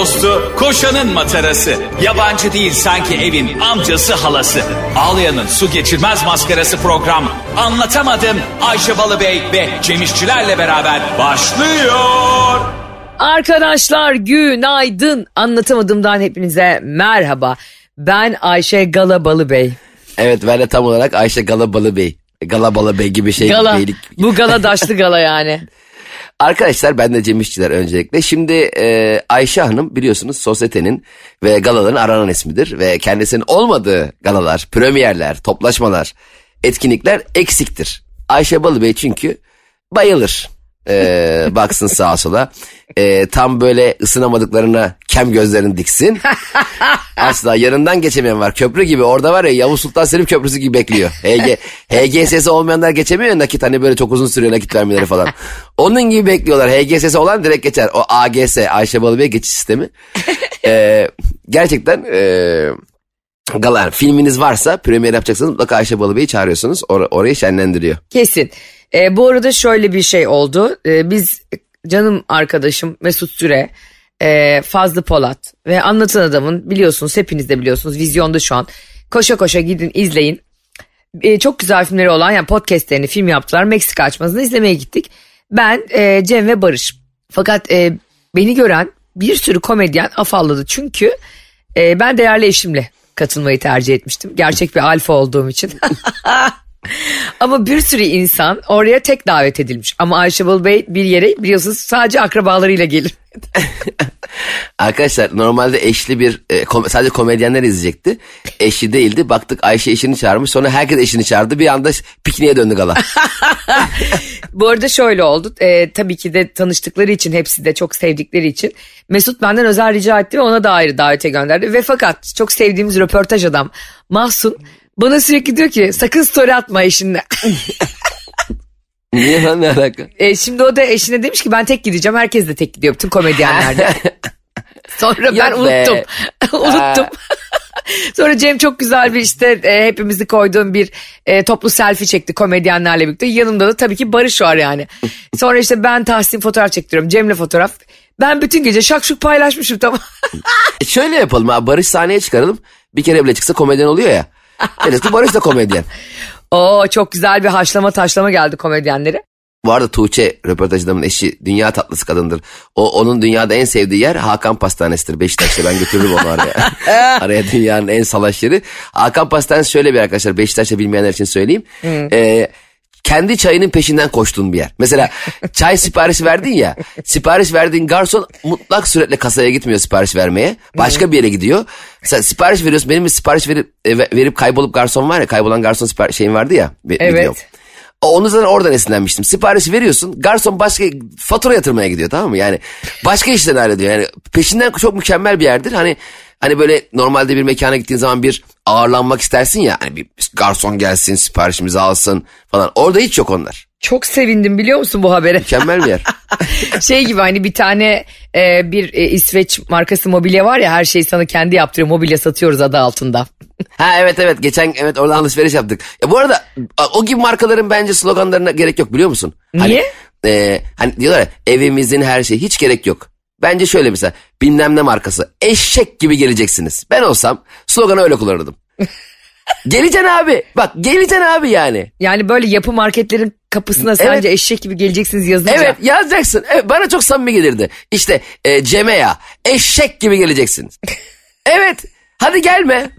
dostu, koşanın matarası. Yabancı değil sanki evin amcası halası. Ağlayan'ın su geçirmez maskarası program. Anlatamadım Ayşe Balıbey ve Cemişçilerle beraber başlıyor. Arkadaşlar günaydın. Anlatamadığımdan hepinize merhaba. Ben Ayşe Galabalı Bey. Evet ben de tam olarak Ayşe Galabalı Bey. Galabalı Bey gibi şey. Gala. Beylik. Bu gala daşlı gala yani. Arkadaşlar ben de Cem İşçiler öncelikle. Şimdi e, Ayşe Hanım biliyorsunuz sosyetenin ve galaların aranan ismidir. Ve kendisinin olmadığı galalar, premierler, toplaşmalar, etkinlikler eksiktir. Ayşe Balıbey çünkü bayılır. E, baksın sağa sola. E, tam böyle ısınamadıklarına kem gözlerini diksin. Asla yanından geçemeyen var. Köprü gibi orada var ya Yavuz Sultan Selim Köprüsü gibi bekliyor. HG, HGS'si olmayanlar geçemiyor nakit hani böyle çok uzun sürüyor nakit vermeleri falan. Onun gibi bekliyorlar. HGS'si olan direkt geçer. O AGS Ayşe Balıbey geçiş sistemi. Ee, gerçekten e, gala yani filminiz varsa premier yapacaksanız mutlaka Ayşe Balıbey'i çağırıyorsunuz. Or- orayı şenlendiriyor. Kesin. Ee, bu arada şöyle bir şey oldu. Ee, biz canım arkadaşım Mesut Süre, e, Fazlı Polat ve Anlatan Adam'ın biliyorsunuz hepiniz de biliyorsunuz vizyonda şu an. Koşa koşa gidin izleyin. Ee, çok güzel filmleri olan yani podcastlerini film yaptılar. Meksika açmasını izlemeye gittik. Ben, e, Cem ve Barış. Fakat e, beni gören bir sürü komedyen afalladı. Çünkü e, ben değerli eşimle katılmayı tercih etmiştim. Gerçek bir alfa olduğum için. Ama bir sürü insan oraya tek davet edilmiş. Ama Ayşe Bal Bey bir yere biliyorsunuz sadece akrabalarıyla gelir. Arkadaşlar normalde eşli bir e, kom- sadece komedyenler izleyecekti. Eşli değildi. Baktık Ayşe eşini çağırmış. Sonra herkes eşini çağırdı. Bir anda pikniğe döndü gala. Bu arada şöyle oldu. Ee, tabii ki de tanıştıkları için hepsi de çok sevdikleri için Mesut benden özel rica etti ve ona da ayrı davete gönderdi. Ve fakat çok sevdiğimiz röportaj adam Mahsun bana sürekli diyor ki sakın story atma eşinle. Niye lan ne alaka? E, şimdi o da eşine demiş ki ben tek gideceğim. Herkes de tek gidiyor. Bütün komedyenler de. Sonra ben be. unuttum. unuttum. Sonra Cem çok güzel bir işte e, hepimizi koyduğum bir e, toplu selfie çekti komedyenlerle birlikte. Yanımda da tabii ki Barış var yani. Sonra işte ben Tahsin fotoğraf çektiriyorum. Cem'le fotoğraf. Ben bütün gece şakşuk paylaşmışım tamam. E şöyle yapalım abi Barış sahneye çıkaralım. Bir kere bile çıksa komedyen oluyor ya. Ki Barış da komedyen. Oo çok güzel bir haşlama taşlama geldi komedyenlere. Bu arada Tuğçe röportajımın eşi dünya tatlısı kadındır. O onun dünyada en sevdiği yer Hakan Pastanesi'dir Beşiktaş'ta. Ben götürürüm onu araya. araya dünyanın en salaş yeri. Hakan Pastanesi şöyle bir arkadaşlar Beşiktaş'ta bilmeyenler için söyleyeyim. Ee, kendi çayının peşinden koştuğun bir yer. Mesela çay siparişi verdin ya. Sipariş verdiğin garson mutlak suretle kasaya gitmiyor sipariş vermeye. Başka bir yere gidiyor. Sen sipariş veriyorsun. Benim bir sipariş verip, e, verip kaybolup garson var ya. Kaybolan garson sipariş şeyin vardı ya. Evet. videom. Onu zaten oradan esinlenmiştim. Siparişi veriyorsun. Garson başka fatura yatırmaya gidiyor tamam mı? Yani başka işten hallediyor. Yani peşinden çok mükemmel bir yerdir. Hani hani böyle normalde bir mekana gittiğin zaman bir ağırlanmak istersin ya. Hani bir garson gelsin siparişimizi alsın falan. Orada hiç yok onlar. Çok sevindim biliyor musun bu habere? Mükemmel bir yer. şey gibi hani bir tane e, bir e, İsveç markası mobilya var ya her şeyi sana kendi yaptırıyor mobilya satıyoruz adı altında. ha evet evet geçen evet oradan alışveriş yaptık. Ya bu arada o gibi markaların bence sloganlarına gerek yok biliyor musun? Niye? Hani, e, hani diyorlar ya evimizin her şeyi hiç gerek yok. Bence şöyle mesela bilmem ne markası eşek gibi geleceksiniz. Ben olsam sloganı öyle kullanırdım. geleceksin abi bak geleceksin abi yani. Yani böyle yapı marketlerin kapısına sence eşek gibi geleceksiniz yazınca. Evet yazacaksın. Evet, bana çok samimi gelirdi. İşte e, Cem'e ya eşek gibi geleceksiniz. evet hadi gelme.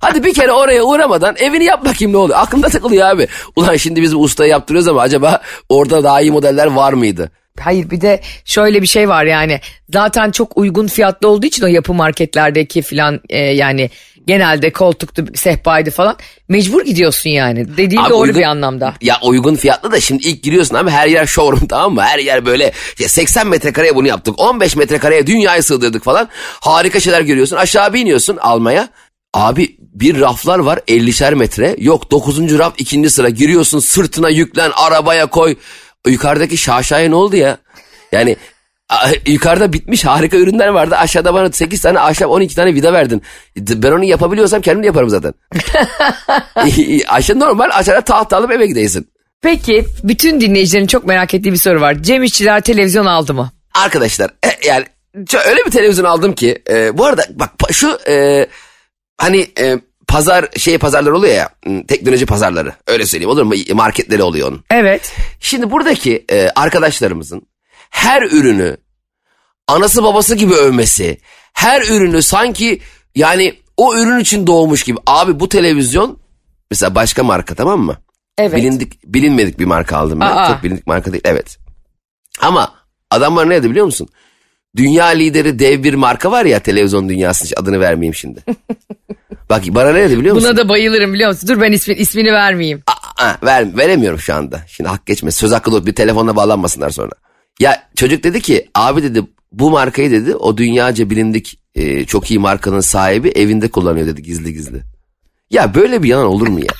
Hadi bir kere oraya uğramadan evini yap bakayım ne oluyor. Aklımda takılıyor abi. Ulan şimdi biz bu ustayı yaptırıyoruz ama acaba orada daha iyi modeller var mıydı? Hayır bir de şöyle bir şey var yani zaten çok uygun fiyatlı olduğu için o yapı marketlerdeki filan e, yani genelde koltuktu sehpaydı falan mecbur gidiyorsun yani dediğin Abi doğru uygun- bir anlamda. Ya uygun fiyatlı da şimdi ilk giriyorsun ama her yer showroom tamam mı? Her yer böyle ya 80 metrekareye bunu yaptık. 15 metrekareye dünyayı sığdırdık falan. Harika şeyler görüyorsun. Aşağı bir iniyorsun almaya. Abi bir raflar var 50'şer metre. Yok 9. raf ikinci sıra giriyorsun sırtına yüklen arabaya koy. Yukarıdaki şaşaya ne oldu ya? Yani yukarıda bitmiş harika ürünler vardı. Aşağıda bana 8 tane ahşap 12 tane vida verdin. Ben onu yapabiliyorsam kendim de yaparım zaten. Aşağı normal aşağıda tahta alıp eve gideysin. Peki bütün dinleyicilerin çok merak ettiği bir soru var. Cem İşçiler televizyon aldı mı? Arkadaşlar e, yani öyle bir televizyon aldım ki e, bu arada bak şu e, hani e, pazar şey pazarlar oluyor ya m, teknoloji pazarları öyle söyleyeyim olur mu marketleri oluyor onun. Evet. Şimdi buradaki e, arkadaşlarımızın her ürünü anası babası gibi övmesi, her ürünü sanki yani o ürün için doğmuş gibi. Abi bu televizyon mesela başka marka tamam mı? Evet. Bilindik bilinmedik bir marka aldım ben. Aa. Çok bilindik marka değil. Evet. Ama adamlar ne dedi biliyor musun? Dünya lideri dev bir marka var ya televizyon dünyasının adını vermeyeyim şimdi. Bak bana ne dedi biliyor musun? Buna da bayılırım biliyor musun? Dur ben ismi, ismini vermeyeyim. Aa, aa, ver, veremiyorum şu anda. Şimdi hak geçme. Söz hakkı da bir telefonla bağlanmasınlar sonra. Ya çocuk dedi ki abi dedi bu markayı dedi o dünyaca bilindik e, çok iyi markanın sahibi evinde kullanıyor dedi gizli gizli. Ya böyle bir yalan olur mu ya?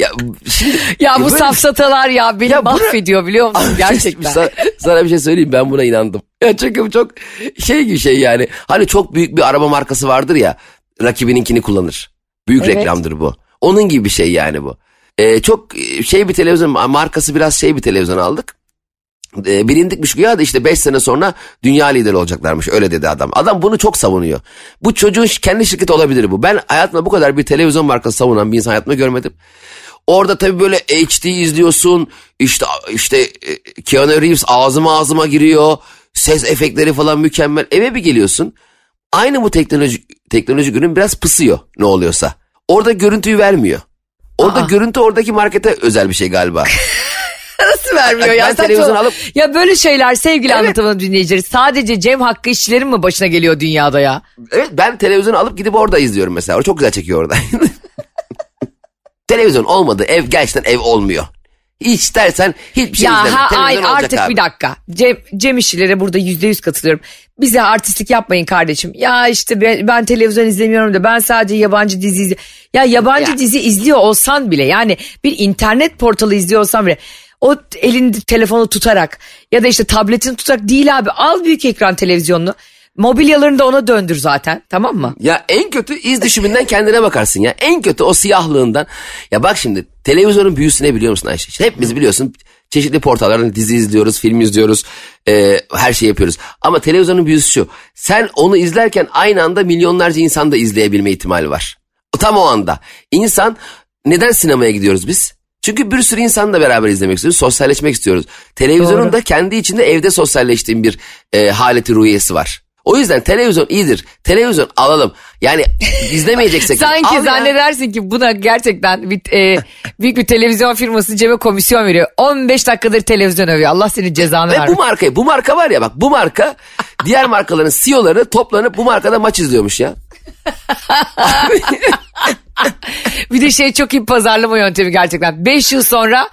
Ya şimdi Ya bu böyle- safsatalar ya beni Ya mahvediyor biliyor musun? Gerçekten. Sana, sana bir şey söyleyeyim ben buna inandım. Ya çünkü bu çok şey gibi şey yani. Hani çok büyük bir araba markası vardır ya rakibininkini kullanır. Büyük Evet. reklamdır bu. Onun gibi bir şey yani bu. Ee, çok e, şey bir televizyon markası biraz şey bir televizyon aldık. Ee, bilindikmiş güya da işte 5 sene sonra dünya lideri olacaklarmış öyle dedi adam. Adam bunu çok savunuyor. Bu çocuğun kendi şirketi olabilir bu. Ben hayatımda bu kadar bir televizyon markası savunan bir insan hayatımda görmedim. Orada tabii böyle HD izliyorsun. İşte işte e, Keanu Reeves ağzıma ağzıma giriyor. Ses efektleri falan mükemmel. Eve bir geliyorsun. Aynı bu teknoloji teknoloji ürün biraz pısıyor ne oluyorsa. Orada görüntüyü vermiyor. Orada Aa. görüntü oradaki markete özel bir şey galiba. Nasıl vermiyor ya? Ben televizyon alıp Ya böyle şeyler sevgili anlatımın dinleyicileri sadece Cem Hakkı işçilerin mi başına geliyor dünyada ya? evet ben televizyonu alıp gidip orada izliyorum mesela. O çok güzel çekiyor orada. Televizyon olmadı ev gerçekten ev olmuyor. Hiç dersen hiçbir şey ya izleme. ha, ay, artık abi. bir dakika. Cem, Cem işçilere burada yüzde yüz katılıyorum. Bize artistlik yapmayın kardeşim. Ya işte ben, ben televizyon izlemiyorum da ben sadece yabancı dizi izliyorum. Ya yabancı Ya. dizi izliyor olsan bile yani bir internet portalı izliyor olsan bile o elinde telefonu tutarak ya da işte tabletini tutarak değil abi al büyük ekran televizyonunu. Mobilyalarını da ona döndür zaten tamam mı? Ya en kötü iz düşümünden kendine bakarsın ya. En kötü o siyahlığından. Ya bak şimdi televizyonun büyüsü ne biliyor musun Ayşe? Hepimiz biliyorsun çeşitli portallardan dizi izliyoruz, film izliyoruz, e, her şeyi yapıyoruz. Ama televizyonun büyüsü şu. Sen onu izlerken aynı anda milyonlarca insan da izleyebilme ihtimali var. Tam o anda. İnsan neden sinemaya gidiyoruz biz? Çünkü bir sürü insanla beraber izlemek istiyoruz, sosyalleşmek istiyoruz. Televizyonun Doğru. da kendi içinde evde sosyalleştiğin bir e, haleti ruhiyesi var. O yüzden televizyon iyidir. Televizyon alalım. Yani izlemeyeceksek. Sanki al ya. zannedersin ki buna gerçekten bir, e, büyük bir televizyon firması Cem'e komisyon veriyor. 15 dakikadır televizyon övüyor. Allah senin cezanı Ve bu versin. markayı, bu marka var ya bak bu marka diğer markaların CEO'ları toplanıp bu markada maç izliyormuş ya. Bir de şey çok iyi pazarlama yöntemi gerçekten. 5 yıl sonra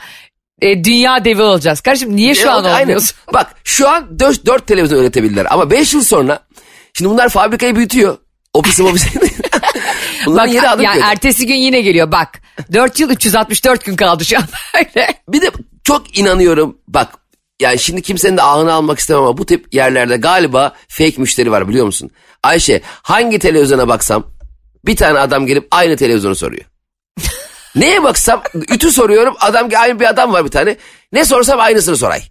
e, dünya devi olacağız. Kardeşim niye şu E, an olmuyorsun? Bak şu an 4, 4 televizyon üretebilirler ama 5 yıl sonra şimdi bunlar fabrikayı büyütüyor. Ofisi ofisi. Bunların Bak yeri adım yani kötü. ertesi gün yine geliyor bak. 4 yıl 364 gün kaldı şu an böyle. Bir de çok inanıyorum bak yani şimdi kimsenin de ahını almak istemem ama bu tip yerlerde galiba fake müşteri var biliyor musun? Ayşe hangi televizyona baksam bir tane adam gelip aynı televizyonu soruyor. Neye baksam ütü soruyorum adam aynı bir adam var bir tane ne sorsam aynısını soray.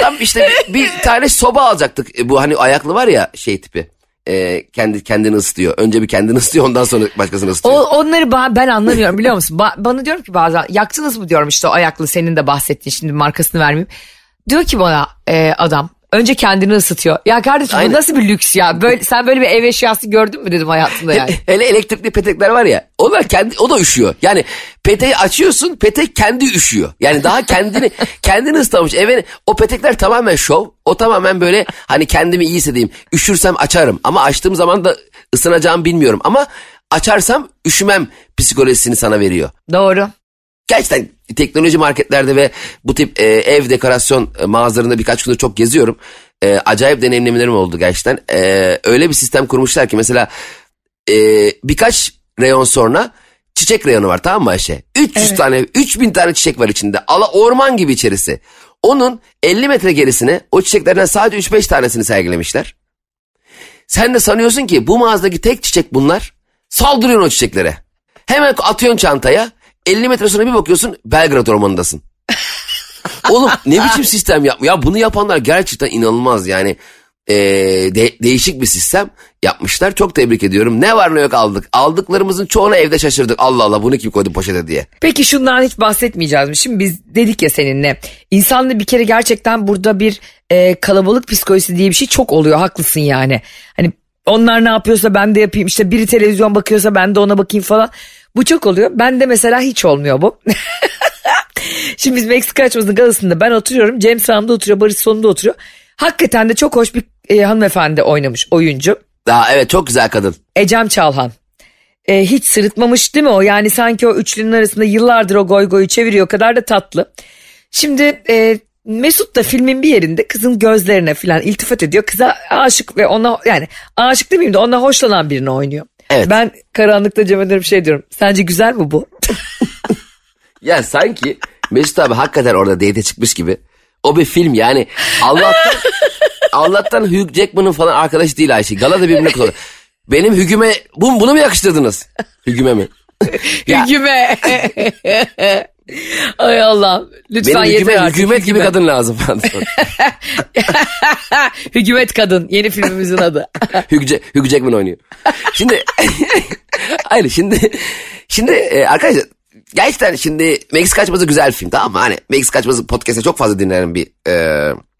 Tam işte bir, bir tane soba alacaktık E, bu hani ayaklı var ya şey tipi. E, kendi kendini ısıtıyor. Önce bir kendini ısıtıyor ondan sonra başkasını ısıtıyor. O, onları ba- ben anlamıyorum biliyor musun? Ba- bana diyorum ki bazen yaktınız mı diyorum işte o ayaklı senin de bahsettiğin şimdi markasını vermeyeyim. Diyor ki bana e, adam önce kendini ısıtıyor. Ya kardeşim Aynen. bu nasıl bir lüks ya? Böyle, sen böyle bir ev eşyası gördün mü dedim hayatında yani. Hele elektrikli petekler var ya. Onlar kendi o da üşüyor. Yani peteği açıyorsun, petek kendi üşüyor. Yani daha kendini kendini ıslamış. Evet o petekler tamamen şov. O tamamen böyle hani kendimi iyi hissedeyim. Üşürsem açarım ama açtığım zaman da ısınacağımı bilmiyorum ama açarsam üşümem psikolojisini sana veriyor. Doğru. Gerçekten teknoloji marketlerde ve bu tip e, ev dekorasyon e, mağazalarında birkaç gündür çok geziyorum. E, acayip deneyimlemelerim oldu gerçekten. E, öyle bir sistem kurmuşlar ki mesela e, birkaç reyon sonra çiçek reyonu var tamam mı Ayşe? 300 tane 3000 tane çiçek var içinde. Ala orman gibi içerisi. Onun 50 metre gerisine o çiçeklerden sadece 3-5 tanesini sergilemişler. Sen de sanıyorsun ki bu mağazadaki tek çiçek bunlar. Saldırıyorsun o çiçeklere. Hemen atıyorsun çantaya. 50 metre sonra bir bakıyorsun Belgrad ormanındasın. Oğlum ne biçim sistem yapma. Ya bunu yapanlar gerçekten inanılmaz yani. e, de- değişik bir sistem yapmışlar. Çok tebrik ediyorum. Ne var ne yok aldık. Aldıklarımızın çoğuna evde şaşırdık. Allah Allah bunu kim koydu poşete diye. Peki şundan hiç bahsetmeyeceğiz mi? Şimdi biz dedik ya seninle. İnsanda bir kere gerçekten burada bir e, kalabalık psikolojisi diye bir şey çok oluyor. Haklısın yani. Hani onlar ne yapıyorsa ben de yapayım. İşte biri televizyon bakıyorsa ben de ona bakayım falan. Bu çok oluyor. Ben de mesela hiç olmuyor bu. Şimdi biz Meksika açmasının galasında ben oturuyorum. Cem sağımda oturuyor. Barış sonunda oturuyor. Hakikaten de çok hoş bir e, hanımefendi oynamış oyuncu. Daha evet çok güzel kadın. Ecem Çalhan. E, hiç sırıtmamış değil mi o? Yani sanki o üçlünün arasında yıllardır o goy goyu çeviriyor o kadar da tatlı. Şimdi e, Mesut da filmin bir yerinde kızın gözlerine falan iltifat ediyor. Kıza aşık ve ona yani aşık demeyeyim de ona hoşlanan birini oynuyor. Evet. Ben karanlıkta Cem'e bir şey diyorum. Sence güzel mi bu? Ya sanki Mesut abi hakikaten orada date çıkmış gibi. O bir film yani. Allah'tan Allah'tan Hugh Jackman'ın falan arkadaşı değil Ayşe. Galada birbirine kullanıyor. Benim Hügüme bu, bunu mu yakıştırdınız? Hügüme mi? Hüküme. Ay Allah. Lütfen Benim yeter hükümet, artık. hükümet gibi kadın lazım falan. Hükümet kadın. Yeni filmimizin adı. Hugh, Hugh Jackman oynuyor. Şimdi hayır şimdi şimdi e, arkadaşlar gerçekten şimdi Meksika açması güzel film tamam mı? Hani Meksika açması podcast'te çok fazla dinlenen bir e,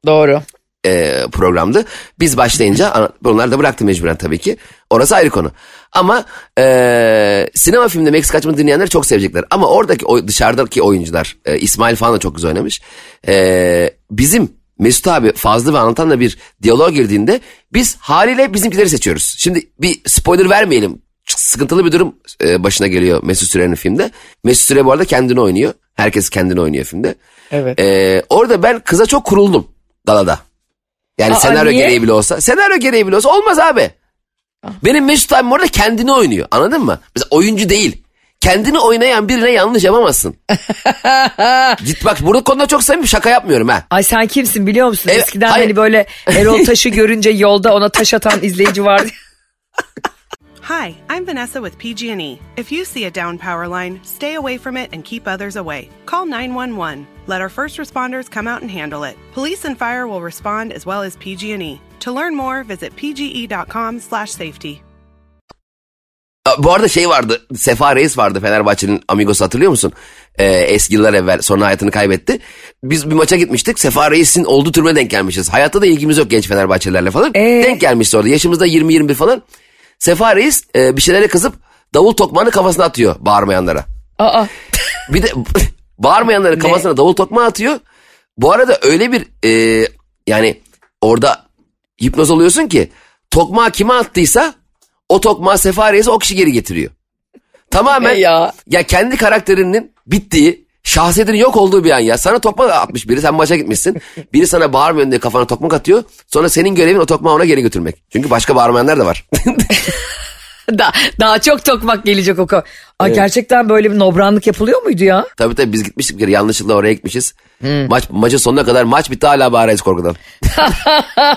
Doğru. E, programdı. Biz başlayınca onlar da bıraktı mecburen tabii ki. Orası ayrı konu. Ama e, sinema filminde Meksika açmanı dinleyenler çok sevecekler. Ama oradaki o, dışarıdaki oyuncular e, İsmail falan da çok güzel oynamış. E, bizim Mesut abi Fazlı ve Anlatan bir diyalog girdiğinde biz haliyle bizimkileri seçiyoruz. Şimdi bir spoiler vermeyelim. Sıkıntılı bir durum e, başına geliyor Mesut Süren'in filmde. Mesut Süre bu arada kendini oynuyor. Herkes kendini oynuyor filmde. Evet. E, orada ben kıza çok kuruldum galada. Yani Aa, senaryo niye? gereği bile olsa. Senaryo gereği bile olsa olmaz abi. Benim Mesut abim orada kendini oynuyor. Anladın mı? Mesela oyuncu değil. Kendini oynayan birine yanlış yapamazsın. Git bak burada konuda çok samimi şaka yapmıyorum ha. Ay sen kimsin biliyor musun? Evet, Eskiden hayır. hani böyle Erol Taş'ı görünce yolda ona taş atan izleyici vardı. Hi, I'm Vanessa with PG&E. If you see a down power line, stay away from it and keep others away. Call 911. Let our first responders come out and handle it. Police and fire will respond as well as PG&E. To learn more, visit pge.com/safety. Bu arada şey vardı. Sefa Reis vardı Fenerbahçe'nin Amigos hatırlıyor musun? Ee, eski yıllar evvel sonra hayatını kaybetti. Biz bir maça gitmiştik. Sefa Reis'in olduğu türüne denk gelmişiz. Hayatta da ilgimiz yok genç Fenerbahçelilerle falan. Ee? Denk gelmişti orada. Yaşımızda 20-21 falan. Sefa Reis e, bir şeylere kızıp davul tokmağını kafasına atıyor bağırmayanlara. Aa, Bir de bağırmayanların kafasına davul tokmağı atıyor. Bu arada öyle bir e, yani orada hipnoz oluyorsun ki tokmağı kime attıysa o tokmağı Sefa Reis'e o kişi geri getiriyor. Tamamen Ne ya? ya kendi karakterinin bittiği şahsiyetinin yok olduğu bir an ya. Sana tokmak atmış biri sen maça gitmişsin. Biri sana bağırmıyorsun diye kafana tokmak atıyor. Sonra senin görevin o tokmağı ona geri götürmek. Çünkü başka bağırmayanlar da var. da, daha çok tokmak gelecek o kadar. Ay gerçekten böyle bir nobranlık yapılıyor muydu ya? tabii tabii biz gitmiştik bir kere yanlışlıkla oraya gitmişiz. Maç, maçın sonuna kadar maç bitti hala bağırıyoruz korkudan.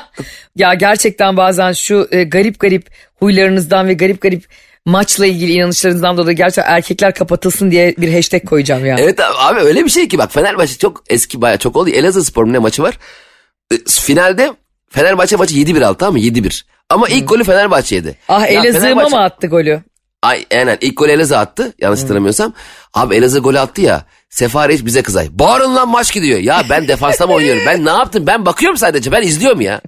Ya gerçekten bazen şu e, garip garip huylarınızdan ve garip garip maçla ilgili inanışlarınızdan dolayı gerçekten erkekler kapatılsın diye bir hashtag koyacağım ya. Evet abi, öyle bir şey ki bak Fenerbahçe çok eski baya çok oldu. Elazığ Spor mu ne maçı var. E, Finalde Fenerbahçe maçı 7-1 aldı tamam mı? 7-1. Ama ilk golü Fenerbahçe yedi. Ah Ya Elazığ'ıma Fenerbahçe- mı attı golü? Ay aynen ilk golü Elazığ attı yanlış hatırlamıyorsam. Abi Elazığ golü attı ya. Sefa Reis bize kızay. Bağırın lan maç gidiyor. Ya ben defansta mı oynuyorum? Ben ne yaptım? Ben bakıyorum sadece. Ben izliyorum ya.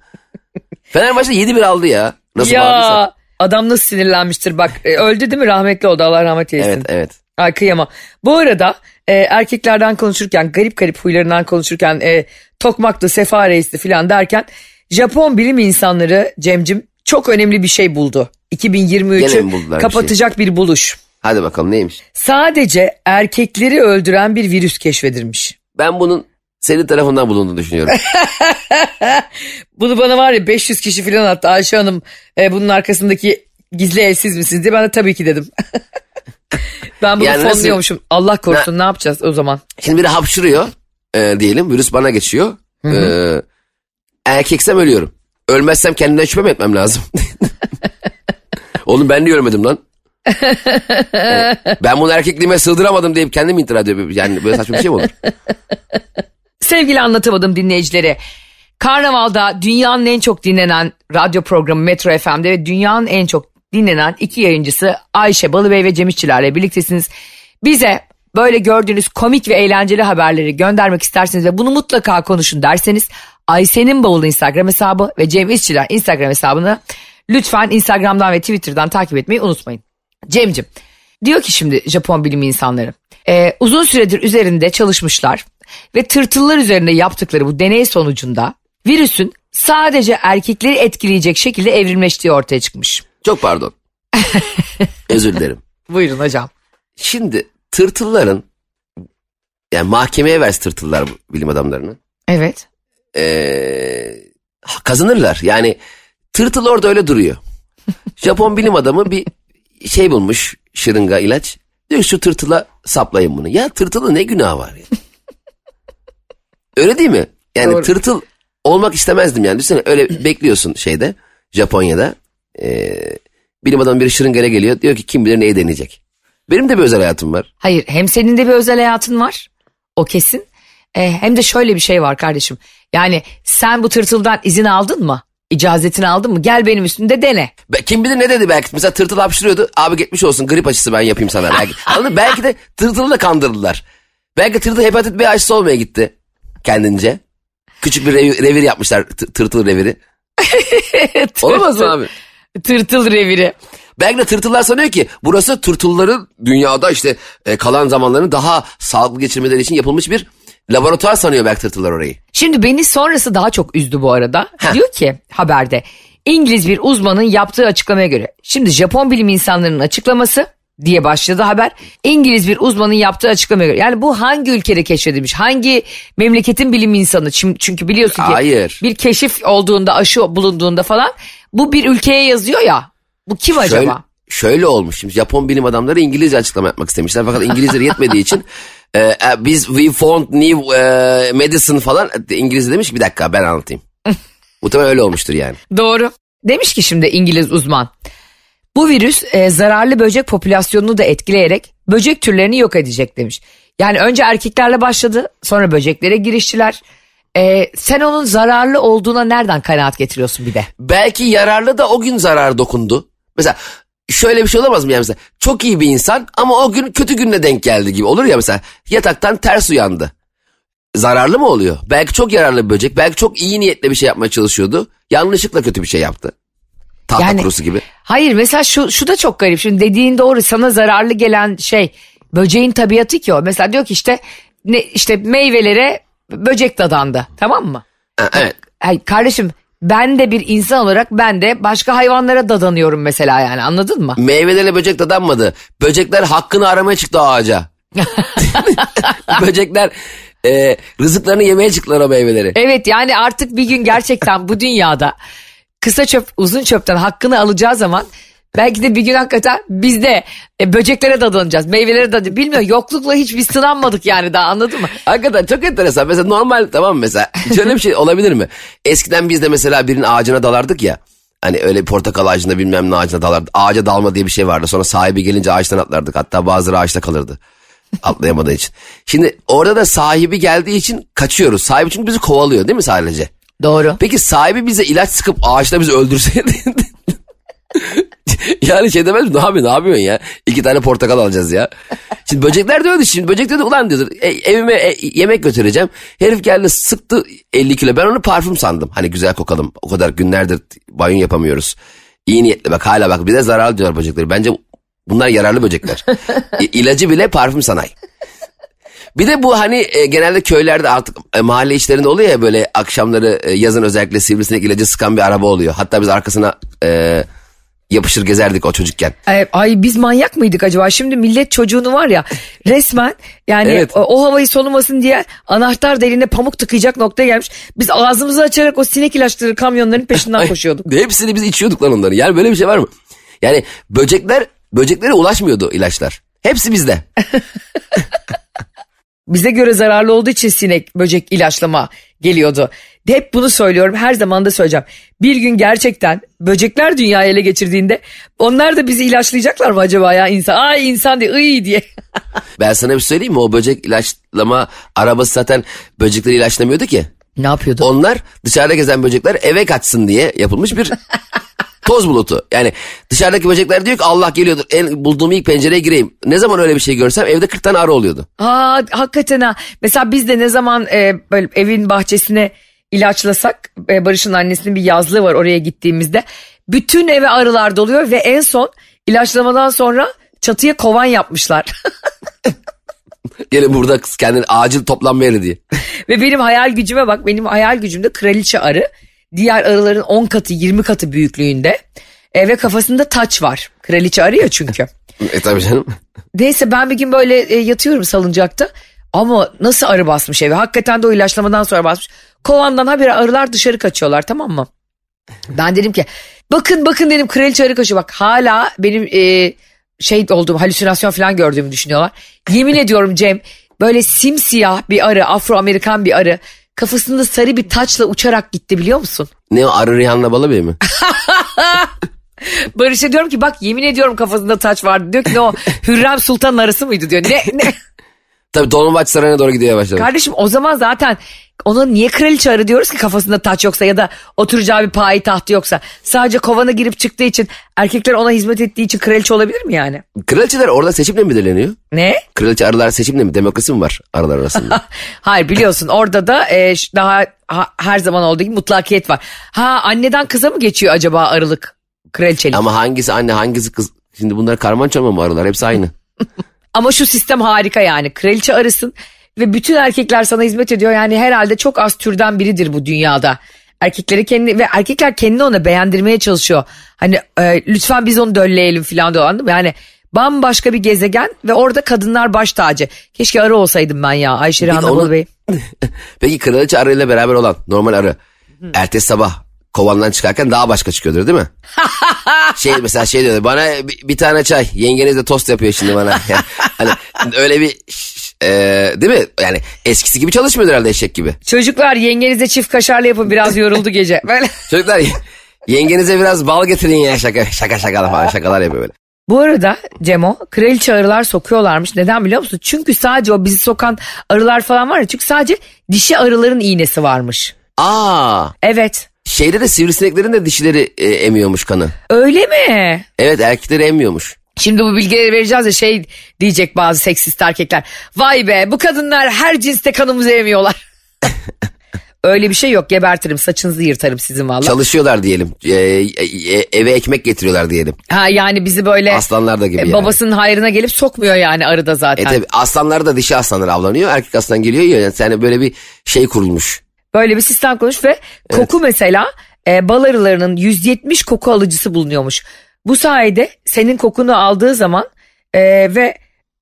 Fenerbahçe 7-1 aldı ya. Nasıl bağırdıysa. Adam nasıl sinirlenmiştir bak e, öldü değil mi rahmetli oldu Allah rahmet eylesin. Evet evet. Ay kıyamam. Bu arada e, erkeklerden konuşurken garip garip huylarından konuşurken e, tokmaklı sefa reisli falan derken Japon bilim insanları Cemcim çok önemli bir şey buldu. Gene mi 2023'ü buldular bir kapatacak bir buluş. Hadi bakalım neymiş? Sadece erkekleri öldüren bir virüs keşfedilmiş. Ben bunun senin tarafından bulunduğunu düşünüyorum. Bunu bana var ya 500 kişi falan attı Ayşe Hanım e, bunun arkasındaki gizli elsiz misiniz diye ben de tabii ki dedim. ben bunu Yani nasıl- fonluyormuşum. Allah korusun ne yapacağız o zaman? Şimdi biri hapşırıyor e, diyelim virüs bana geçiyor. E, erkeksem ölüyorum. Ölmezsem kendimden şüphe mi etmem lazım? Oğlum ben niye ölmedim lan? Yani ben bunu erkekliğime sığdıramadım deyip kendim intihar ediyorum. Yani böyle saçma bir şey mi olur? Sevgili anlatamadım dinleyicilere. Karnaval'da dünyanın en çok dinlenen radyo programı Metro FM'de ve dünyanın en çok dinlenen iki yayıncısı Ayşe Balıbey ve Cem İşçilerle birliktesiniz. Bize böyle gördüğünüz komik ve eğlenceli haberleri göndermek isterseniz ve bunu mutlaka konuşun derseniz Ayşe'nin bavulu Instagram hesabı ve Cem İşçiler Instagram hesabını lütfen Instagram'dan ve Twitter'dan takip etmeyi unutmayın. Cem'cim diyor ki şimdi Japon bilim insanları e, uzun süredir üzerinde çalışmışlar ve tırtıllar üzerinde yaptıkları bu deney sonucunda virüsün sadece erkekleri etkileyecek şekilde evrimleştiği ortaya çıkmış. Çok pardon. Özür dilerim. Buyurun hocam. Şimdi tırtılların yani mahkemeye verse tırtıllar bilim adamlarını. Evet. Ee, kazanırlar. Yani tırtıl orada öyle duruyor. Japon bilim adamı bir şey bulmuş şırınga ilaç. Diyor şu tırtıla saplayın bunu. Ya tırtılın ne günahı var ya? Öyle değil mi? Yani Doğru. tırtıl olmak istemezdim yani. Düşünsene öyle bekliyorsun şeyde Japonya'da. Ee, bilim adamı bir şırıngayla geliyor. Diyor ki kim bilir neyi deneyecek. Benim de bir özel hayatım var. Hayır hem senin de bir özel hayatın var. O kesin. E, hem de şöyle bir şey var kardeşim. Yani sen bu tırtıldan izin aldın mı? İcazetini aldın mı? Gel benim üstümde dene. Be- Kim bilir ne dedi belki. Mesela tırtıl hapşırıyordu. Abi geçmiş olsun grip aşısı ben yapayım sana. Belki, anladın? Belki de tırtılı da kandırdılar. Belki tırtıl hepatit B aşısı olmaya gitti. Kendince. Küçük bir rev- revir yapmışlar. tı- tırtıl reviri. Olamaz mı abi? Tırtıl reviri. Belki de tırtıllar sanıyor ki burası tırtılların dünyada işte e, kalan zamanlarını daha sağlıklı geçirmeleri için yapılmış bir laboratuvar sanıyor belki tırtıllar orayı. Şimdi beni sonrası daha çok üzdü bu arada. Diyor ki haberde İngiliz bir uzmanın yaptığı açıklamaya göre. Şimdi Japon bilim insanlarının açıklaması diye başladı haber. İngiliz bir uzmanın yaptığı açıklamaya göre. Yani bu hangi ülkede keşfedilmiş? Hangi memleketin bilim insanı? Çünkü biliyorsun ki Hayır. bir keşif olduğunda aşı bulunduğunda falan bu bir ülkeye yazıyor ya. Bu kim acaba? Şöyle, olmuş. Şimdi Japon bilim adamları İngilizce açıklama yapmak istemişler. Fakat İngilizleri yetmediği için e, e, biz we found new e, medicine falan İngilizce demiş bir dakika ben anlatayım. Muhtemelen öyle olmuştur yani. Doğru. Demiş ki şimdi İngiliz uzman. Bu virüs e, zararlı böcek popülasyonunu da etkileyerek böcek türlerini yok edecek demiş. Yani önce erkeklerle başladı sonra böceklere giriştiler. E, sen onun zararlı olduğuna nereden kanaat getiriyorsun bir de? Belki yararlı da o gün zarar dokundu. Mesela şöyle bir şey olamaz mı yani mesela çok iyi bir insan ama o gün kötü gününe denk geldi gibi olur ya mesela yataktan ters uyandı. Zararlı mı oluyor? Belki çok yararlı bir böcek belki çok iyi niyetle bir şey yapmaya çalışıyordu. Yanlışlıkla kötü bir şey yaptı. Tahta Yani- kurusu gibi. Hayır mesela şu, şu da çok garip. Şimdi dediğin doğru sana zararlı gelen şey böceğin tabiatı ki o. Mesela diyor ki işte ne, işte meyvelere böcek dadandı tamam mı? Evet. Ay kardeşim ben de bir insan olarak ben de başka hayvanlara dadanıyorum mesela yani anladın mı? Meyvelerle böcek dadanmadı. Böcekler hakkını aramaya çıktı ağaca. Böcekler e, rızıklarını yemeye çıktılar o meyveleri. Evet yani artık bir gün gerçekten bu dünyada kısa çöp uzun çöpten hakkını alacağı zaman belki de bir gün hakikaten biz de e, böceklere dadanacağız meyvelere dadanacağız. Bilmiyorum yoklukla hiç biz sınanmadık yani daha anladın mı? Hakikaten çok enteresan. Mesela normal tamam mı mesela şöyle bir şey olabilir mi? Eskiden biz de mesela birinin ağacına dalardık ya. Hani öyle bir portakal ağacında bilmem ne ağacına dalardık. Ağaca dalma diye bir şey vardı. Sonra sahibi gelince ağaçtan atlardık. Hatta bazıları ağaçta kalırdı. Atlayamadığı için. Şimdi orada da sahibi geldiği için kaçıyoruz. Sahibi çünkü bizi kovalıyor değil mi sadece? Doğru. Peki sahibi bize ilaç sıkıp ağaçta bizi öldürseydi. yani şey demez mi? Ne yapıyorsun, ne yapıyorsun ya? İki tane portakal alacağız ya. Şimdi böcekler de öyle. Şimdi böcek dedi ulan diyordur. "E, evime e, yemek götüreceğim. Herif geldi sıktı 50 kilo. Ben onu parfüm sandım. Hani güzel kokalım. O kadar günlerdir banyo yapamıyoruz. İyi niyetli bak hala bak bir de zararlı diyorlar böcekleri. Bence bunlar yararlı böcekler. İlacı bile parfüm sanayi. Bir de bu hani e, genelde köylerde artık e, mahalle içlerinde oluyor ya böyle akşamları e, yazın özellikle sivrisinek ilacı sıkan bir araba oluyor. Hatta biz arkasına e, yapışır gezerdik o çocukken. Ay, ay biz manyak mıydık acaba? Şimdi millet çocuğunu var ya resmen yani Evet. o, o havayı solumasın diye anahtar deliğine pamuk tıkayacak noktaya gelmiş. Biz ağzımızı açarak o sinek ilaçları kamyonların peşinden koşuyorduk. Hepsini biz içiyorduk lan onları. Yani böyle bir şey var mı? Yani böcekler böceklere ulaşmıyordu ilaçlar. Hepsi bizde. bize göre zararlı olduğu için sinek böcek ilaçlama geliyordu. Hep bunu söylüyorum her zaman da söyleyeceğim. Bir gün gerçekten böcekler dünyayı ele geçirdiğinde onlar da bizi ilaçlayacaklar mı acaba ya insan? Ay insan diye ıy diye. Ben sana bir söyleyeyim mi? O böcek ilaçlama arabası zaten böcekleri ilaçlamıyordu ki. ne yapıyordu? Onlar dışarıda gezen böcekler eve kaçsın diye yapılmış bir toz bulutu. Yani dışarıdaki böcekler diyor ki Allah geliyordur. En bulduğum ilk pencereye gireyim. Ne zaman öyle bir şey görsem evde 40 tane arı oluyordu. Aa hakikaten ha. Mesela biz de ne zaman e, böyle evin bahçesine ilaçlasak e, Barış'ın annesinin bir yazlığı var oraya gittiğimizde bütün eve arılar doluyor ve en son ilaçlamadan sonra çatıya kovan yapmışlar. Gelin burada kendini acil toplanma yeri diye. ve benim hayal gücüme bak benim hayal gücümde kraliçe arı diğer arıların 10 katı 20 katı büyüklüğünde e, ve kafasında taç var. Kraliçe arı ya çünkü. E tabii canım. Neyse ben bir gün böyle e, yatıyorum salıncakta. Ama nasıl arı basmış eve? Hakikaten de o ilaçlamadan sonra basmış. Kovandan habire arılar dışarı kaçıyorlar tamam mı? Ben dedim ki bakın bakın dedim kraliçe arı kaçıyor. Bak hala benim e, şey olduğum halüsinasyon falan gördüğümü düşünüyorlar. Yemin ediyorum Cem böyle simsiyah bir arı Afro Amerikan bir arı kafasında sarı bir taçla uçarak gitti biliyor musun? Ne o arı Rihanna Balıbey mi? Barış'a diyorum ki bak yemin ediyorum kafasında taç vardı. Diyor ki ne o Hürrem Sultan'ın arısı mıydı diyor. Ne ne? Tabii Dolmabahçe Sarayı'na doğru gidiyor başladı. Kardeşim o zaman zaten ona niye kraliçe arı diyoruz ki kafasında taç yoksa ya da oturacağı bir payi tahtı yoksa. Sadece kovana girip çıktığı için erkekler ona hizmet ettiği için kraliçe olabilir mi yani? Kraliçeler orada seçimle mi belirleniyor? Ne? Kraliçe arılar seçimle mi? Demokrasi mi var arılar arasında? Hayır biliyorsun orada da e, daha ha- her zaman olduğu gibi mutlakiyet var. Ha anneden kıza mı geçiyor acaba arılık kraliçelik? Ama, Ama hangisi anne hangisi kız? Şimdi bunlar karman çorman mı arılar? Hepsi aynı. şu sistem harika yani kraliçe arısın ve bütün erkekler sana hizmet ediyor. Yani herhalde çok az türden biridir bu dünyada. Erkekleri kendi ve erkekler kendini ona beğendirmeye çalışıyor. Hani e, lütfen biz onu dölleyelim falan diyor anladın mı? Yani bambaşka bir gezegen ve orada kadınlar baş tacı. Keşke arı olsaydım ben ya Ayşe Hanım onu- Bey. Peki kraliçe arıyla beraber olan normal arı ertesi sabah kovandan çıkarken daha başka çıkıyordur değil mi? şey mesela şey diyor bana bir, bir tane çay yengeniz de tost yapıyor şimdi bana. Yani hani öyle bir e, değil mi? Yani eskisi gibi çalışmıyordur herhalde eşek gibi. Çocuklar yengenize çift kaşarlı yapın biraz yoruldu gece. Böyle. Çocuklar yengenize biraz bal getirin ya şaka şaka şaka falan şakalar yapıyor böyle. Bu arada Cemo kraliçe arılar sokuyorlarmış. Neden biliyor musun? Çünkü sadece o bizi sokan arılar falan var ya. Çünkü sadece dişi arıların iğnesi varmış. Aa Evet. Şeyde de sivrisineklerin de dişileri e, emiyormuş kanı. Öyle mi? Evet erkekleri emmiyormuş. Şimdi bu bilgileri vereceğiz ya şey diyecek bazı seksist erkekler. Vay be bu kadınlar her cinste kanımızı emiyorlar. Öyle bir şey yok gebertirim saçınızı yırtarım sizin valla. Çalışıyorlar diyelim. E, e, eve ekmek getiriyorlar diyelim. Ha yani bizi böyle Aslanlar da gibi e, yani. babasının hayrına gelip sokmuyor yani arıda E zaten. tabi aslanlar da dişi aslanlar avlanıyor. Erkek aslan geliyor. Yani yani böyle bir şey kurulmuş. Böyle bir sistem kurmuş ve koku mesela e, bal arılarının 170 koku alıcısı bulunuyormuş. Bu sayede senin kokunu aldığı zaman e, ve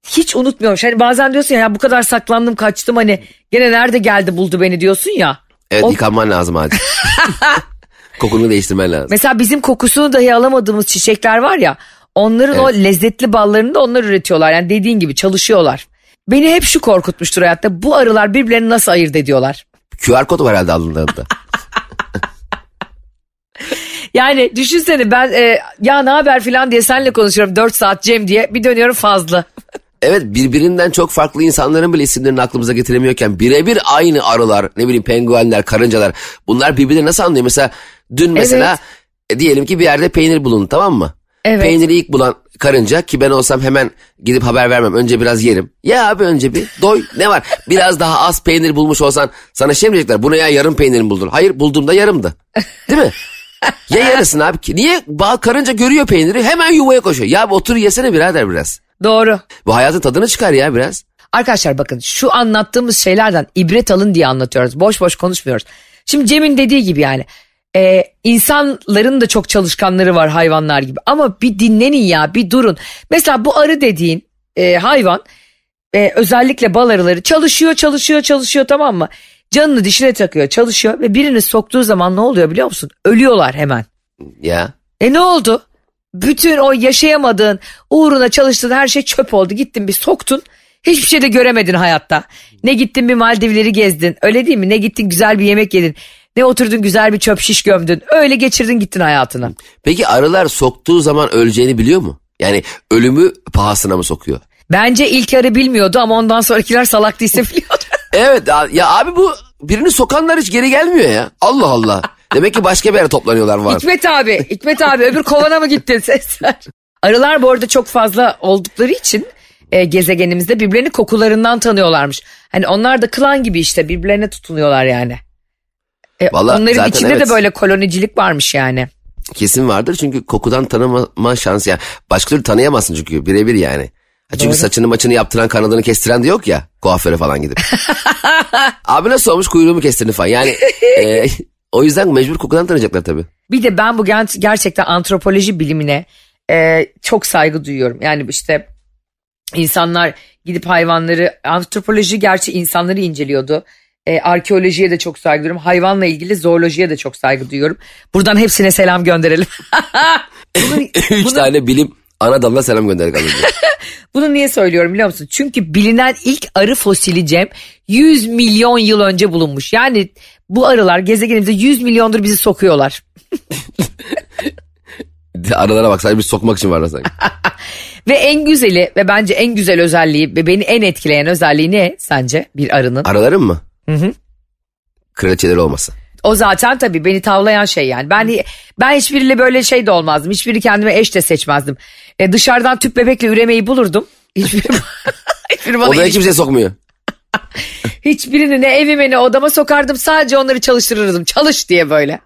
hiç unutmuyormuş. Hani bazen diyorsun ya, ya bu kadar saklandım kaçtım hani gene nerede geldi buldu beni diyorsun ya. Evet O- yıkanman lazım acil. Kokunu değiştirmen lazım. Mesela bizim kokusunu dahi alamadığımız çiçekler var ya onların o lezzetli ballarını da onlar üretiyorlar. Yani dediğin gibi çalışıyorlar. Beni hep şu korkutmuştur hayatta bu arılar birbirlerini nasıl ayırt ediyorlar? QR kodu var herhalde alnlarında. Yani düşünsene ben e, ya ne haber falan diye seninle konuşuyorum 4 saat Cem diye bir dönüyorum fazla. evet birbirinden çok farklı insanların bile isimlerini aklımıza getiremiyorken birebir aynı arılar ne bileyim penguenler karıncalar bunlar birbirlerini nasıl anlıyor? Mesela dün mesela e, diyelim ki bir yerde peynir bulundu tamam mı? Evet. Peyniri ilk bulan karınca ki ben olsam hemen gidip haber vermem. Önce biraz yerim. Ya abi önce bir doy. Ne var? Biraz daha az peynir bulmuş olsan sana şey mi diyecekler? Buna ya yarım peynirini buldun. Hayır bulduğumda yarımdı. Değil mi? ya yarısını abi. Niye? Ba karınca görüyor peyniri hemen yuvaya koşuyor. Ya abi otur yesene birader biraz. Doğru. Bu hayatın tadını çıkar ya biraz. Arkadaşlar bakın şu anlattığımız şeylerden ibret alın diye anlatıyoruz. Boş boş konuşmuyoruz. Şimdi Cem'in dediği gibi yani e, insanların da çok çalışkanları var hayvanlar gibi. Ama bir dinlenin ya bir durun. Mesela bu arı dediğin e, hayvan e, özellikle bal arıları çalışıyor çalışıyor çalışıyor tamam mı? Canını dişine takıyor çalışıyor ve birini soktuğu zaman ne oluyor biliyor musun? Ölüyorlar hemen. Ya. E ne oldu? Bütün o yaşayamadığın, uğruna çalıştığın her şey çöp oldu. Gittin bir soktun. Hiçbir şey de göremedin hayatta. Ne gittin bir Maldivleri gezdin. Öyle değil mi? Ne gittin güzel bir yemek yedin. Ne oturdun güzel bir çöp şiş gömdün. Öyle geçirdin gittin hayatını. Peki arılar soktuğu zaman öleceğini biliyor mu? Yani ölümü pahasına mı sokuyor? Bence ilk arı bilmiyordu ama ondan sonrakiler salak değilse biliyordu. Evet ya abi bu birini sokanlar hiç geri gelmiyor ya. Allah Allah. Demek ki başka bir yere toplanıyorlar var. Hikmet abi, Hikmet abi öbür kovana mı gittin sesler? Arılar bu arada çok fazla oldukları için e, gezegenimizde birbirlerini kokularından tanıyorlarmış. Hani onlar da klan gibi işte birbirlerine tutunuyorlar yani. E, Vallahi onların içinde evet. de böyle kolonicilik varmış yani. Kesin vardır çünkü kokudan tanıma şansı yani. Başka türlü tanıyamazsın çünkü birebir yani. Çünkü saçını maçını yaptıran kanadını kestiren de yok ya kuaföre falan gidip. Abi nasıl olmuş kuyruğumu kestirdin falan yani. e, o yüzden mecbur kokudan tanıyacaklar tabii. Bir de ben bu gerçekten antropoloji bilimine e, çok saygı duyuyorum. Yani işte insanlar gidip hayvanları antropoloji gerçi insanları inceliyordu. E, arkeolojiye de çok saygı duyuyorum. Hayvanla ilgili zoolojiye de çok saygı duyuyorum. Buradan hepsine selam gönderelim. bunu, Üç bunu- tane bilim ana dalına selam gönderdik az bunu niye söylüyorum biliyor musun? Çünkü bilinen ilk arı fosili Cem 100 milyon yıl önce bulunmuş. Yani bu arılar gezegenimize 100 milyondur bizi sokuyorlar. Aralara bak sadece bir sokmak için varlar sanki. Ve en güzeli ve bence en güzel özelliği ve beni en etkileyen özelliği ne sence bir arının? Araların mı? Hı hı. Kraliçeleri olması. O zaten tabii beni tavlayan şey yani. Ben ben hiçbiriyle böyle şey de olmazdım. Hiçbiri kendime eş de seçmezdim. E, dışarıdan tüp bebekle üremeyi bulurdum. Hiçbiri, hiçbiri bana Odaya ilişki- kimse sokmuyor. hiçbirini ne evime ne odama sokardım. Sadece onları çalıştırırdım. Çalış diye böyle.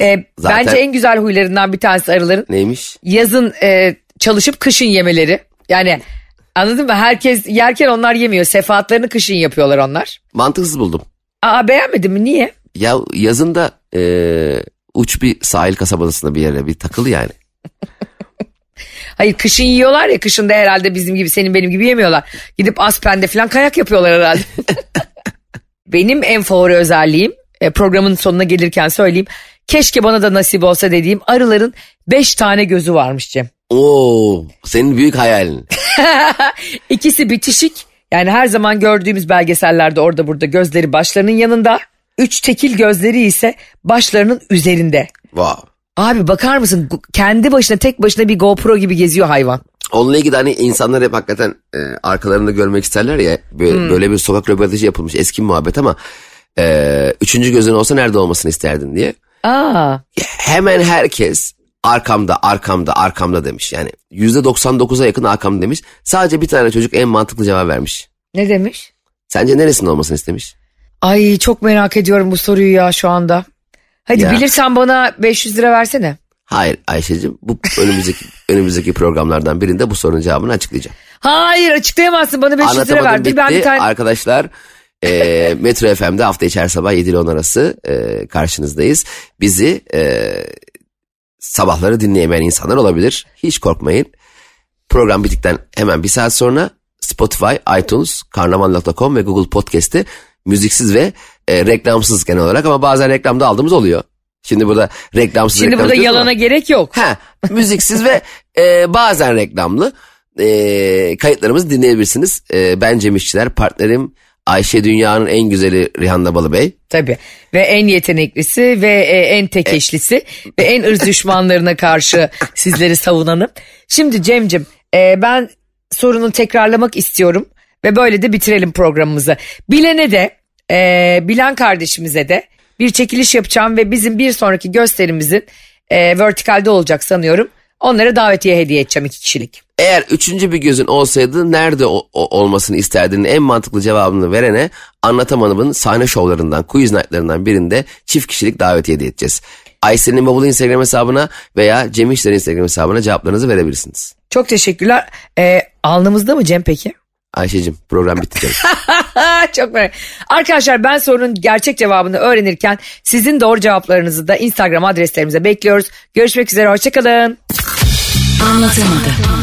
E, Zaten- Bence en güzel huylarından bir tanesi arıların Neymiş? yazın e, çalışıp kışın yemeleri. Yani anladın mı? Herkes yerken onlar yemiyor. Sefaatlerini kışın yapıyorlar onlar. Mantıksız buldum. Aa beğenmedin mi? Niye? Ya yazın da e, uç bir sahil kasabasında bir yere bir takıl yani. Hayır kışın yiyorlar ya kışın da herhalde bizim gibi senin benim gibi yemiyorlar. Gidip Aspen'de falan kayak yapıyorlar herhalde. benim en favori özelliğim e, programın sonuna gelirken söyleyeyim. Keşke bana da nasip olsa dediğim arıların 5 tane gözü varmış Cem. Oo, senin büyük hayalin. İkisi bitişik yani her zaman gördüğümüz belgesellerde orada burada gözleri başlarının yanında. Üç tekil gözleri ise başlarının üzerinde. Wow. Abi bakar mısın kendi başına tek başına bir GoPro gibi geziyor hayvan. Onunla ilgili hani insanlar hep hakikaten e, arkalarında görmek isterler ya. Böyle, böyle bir sokak röportajı yapılmış eski muhabbet ama e, üçüncü gözün olsa nerede olmasını isterdin diye. Aa Hemen herkes arkamda arkamda arkamda demiş. Yani yüzde 99'a yakın arkamda demiş. Sadece bir tane çocuk en mantıklı cevap vermiş. ne demiş? Sence neresinde olmasını istemiş? Ay çok merak ediyorum bu soruyu ya şu anda. Hadi Ya. bilirsen bana 500 lira versene. Hayır Ayşe'cim bu önümüzdeki önümüzdeki programlardan birinde bu sorunun cevabını açıklayacağım. Hayır açıklayamazsın bana 500 lira ver. Bitti. ben bir tane... Arkadaşlar e, Metro FM'de hafta içi her sabah 7 ile 10 arası e, karşınızdayız. Bizi e, sabahları dinleyemeyen insanlar olabilir. Hiç korkmayın. Program bittikten hemen bir saat sonra Spotify, iTunes, karnaval.com ve Google Podcast'te müziksiz ve e, reklamsız genel olarak ama bazen reklamda aldığımız oluyor. Şimdi burada reklamsız Şimdi reklam burada diyoruz ama- yalana gerek yok. Ha, müziksiz ve e, bazen reklamlı e, kayıtlarımızı dinleyebilirsiniz. E, ben Cem İşçiler, partnerim Ayşe Dünya'nın en güzeli Rihanna Balıbey. Tabii ve en yeteneklisi ve e, en tek eşlisi ve en ırz düşmanlarına karşı sizleri savunanım. Şimdi Cem'cim e, ben sorunu tekrarlamak istiyorum ve böyle de bitirelim programımızı. Bilene de e, bilen kardeşimize de bir çekiliş yapacağım ve bizim bir sonraki gösterimizin e, vertikalde olacak sanıyorum. Onlara davetiye hediye edeceğim iki kişilik. Eğer üçüncü bir gözün olsaydı nerede o- o- olmasını isterdin en mantıklı cevabını verene Anlatamadım'ın sahne şovlarından, quiz nightlarından birinde çift kişilik davetiye hediye edeceğiz. Ayşe'nin Bavulu Instagram hesabına veya Cem İşler'in Instagram hesabına cevaplarınızı verebilirsiniz. Çok teşekkürler. E, alnımızda mı Cem peki? Ayşe'cim program bitti canım. Çok merak. Arkadaşlar ben sorunun gerçek cevabını öğrenirken sizin doğru cevaplarınızı da Instagram adreslerimize bekliyoruz. Görüşmek üzere hoşçakalın. Anlatamadım.